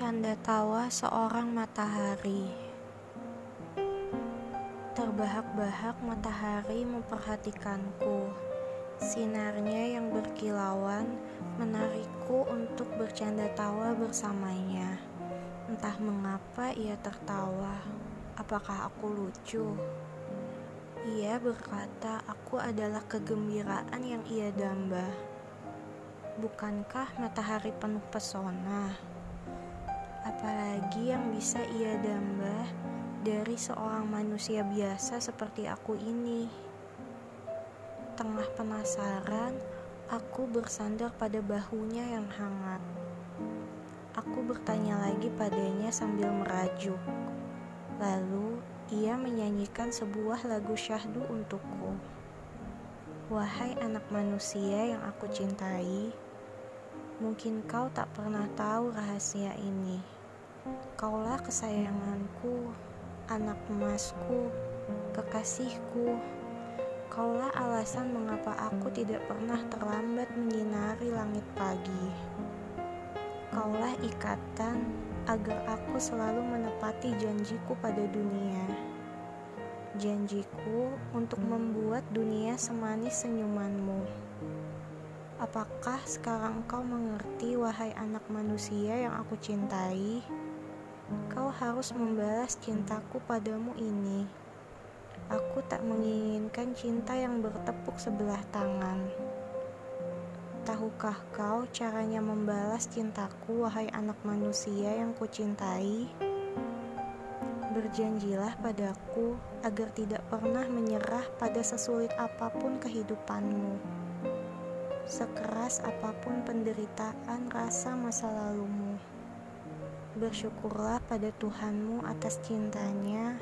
Bercanda tawa seorang matahari. Terbahak-bahak matahari memperhatikanku. Sinarnya yang berkilauan menarikku untuk bercanda tawa bersamanya. Entah mengapa ia tertawa. Apakah aku lucu? Ia berkata aku adalah kegembiraan yang ia damba. Bukankah matahari penuh pesona? Yang bisa ia damba dari seorang manusia biasa seperti aku ini. Tengah penasaran, aku bersandar pada bahunya yang hangat. Aku bertanya lagi padanya sambil merajuk. Lalu ia menyanyikan sebuah lagu syahdu untukku. Wahai anak manusia yang aku cintai, Mungkin kau tak pernah tahu rahasia ini. Kaulah kesayanganku, anak emasku, kekasihku. Kaulah alasan mengapa aku tidak pernah terlambat menyinari langit pagi. Kaulah ikatan agar aku selalu menepati janjiku pada dunia. Janjiku untuk membuat dunia semanis senyumanmu. Apakah sekarang kau mengerti, wahai anak manusia yang aku cintai? Kau harus membalas cintaku padamu ini. Aku tak menginginkan cinta yang bertepuk sebelah tangan. Tahukah kau caranya membalas cintaku, wahai anak manusia yang kucintai? Berjanjilah padaku agar tidak pernah menyerah pada sesulit apa pun kehidupanmu. Sekeras apa pun penderitaan rasa masa lalumu, bersyukurlah pada Tuhanmu atas cintanya,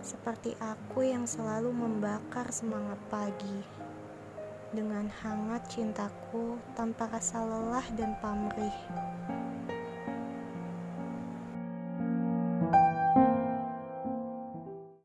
seperti aku yang selalu membakar semangat pagi. Dengan hangat cintaku tanpa rasa lelah dan pamrih.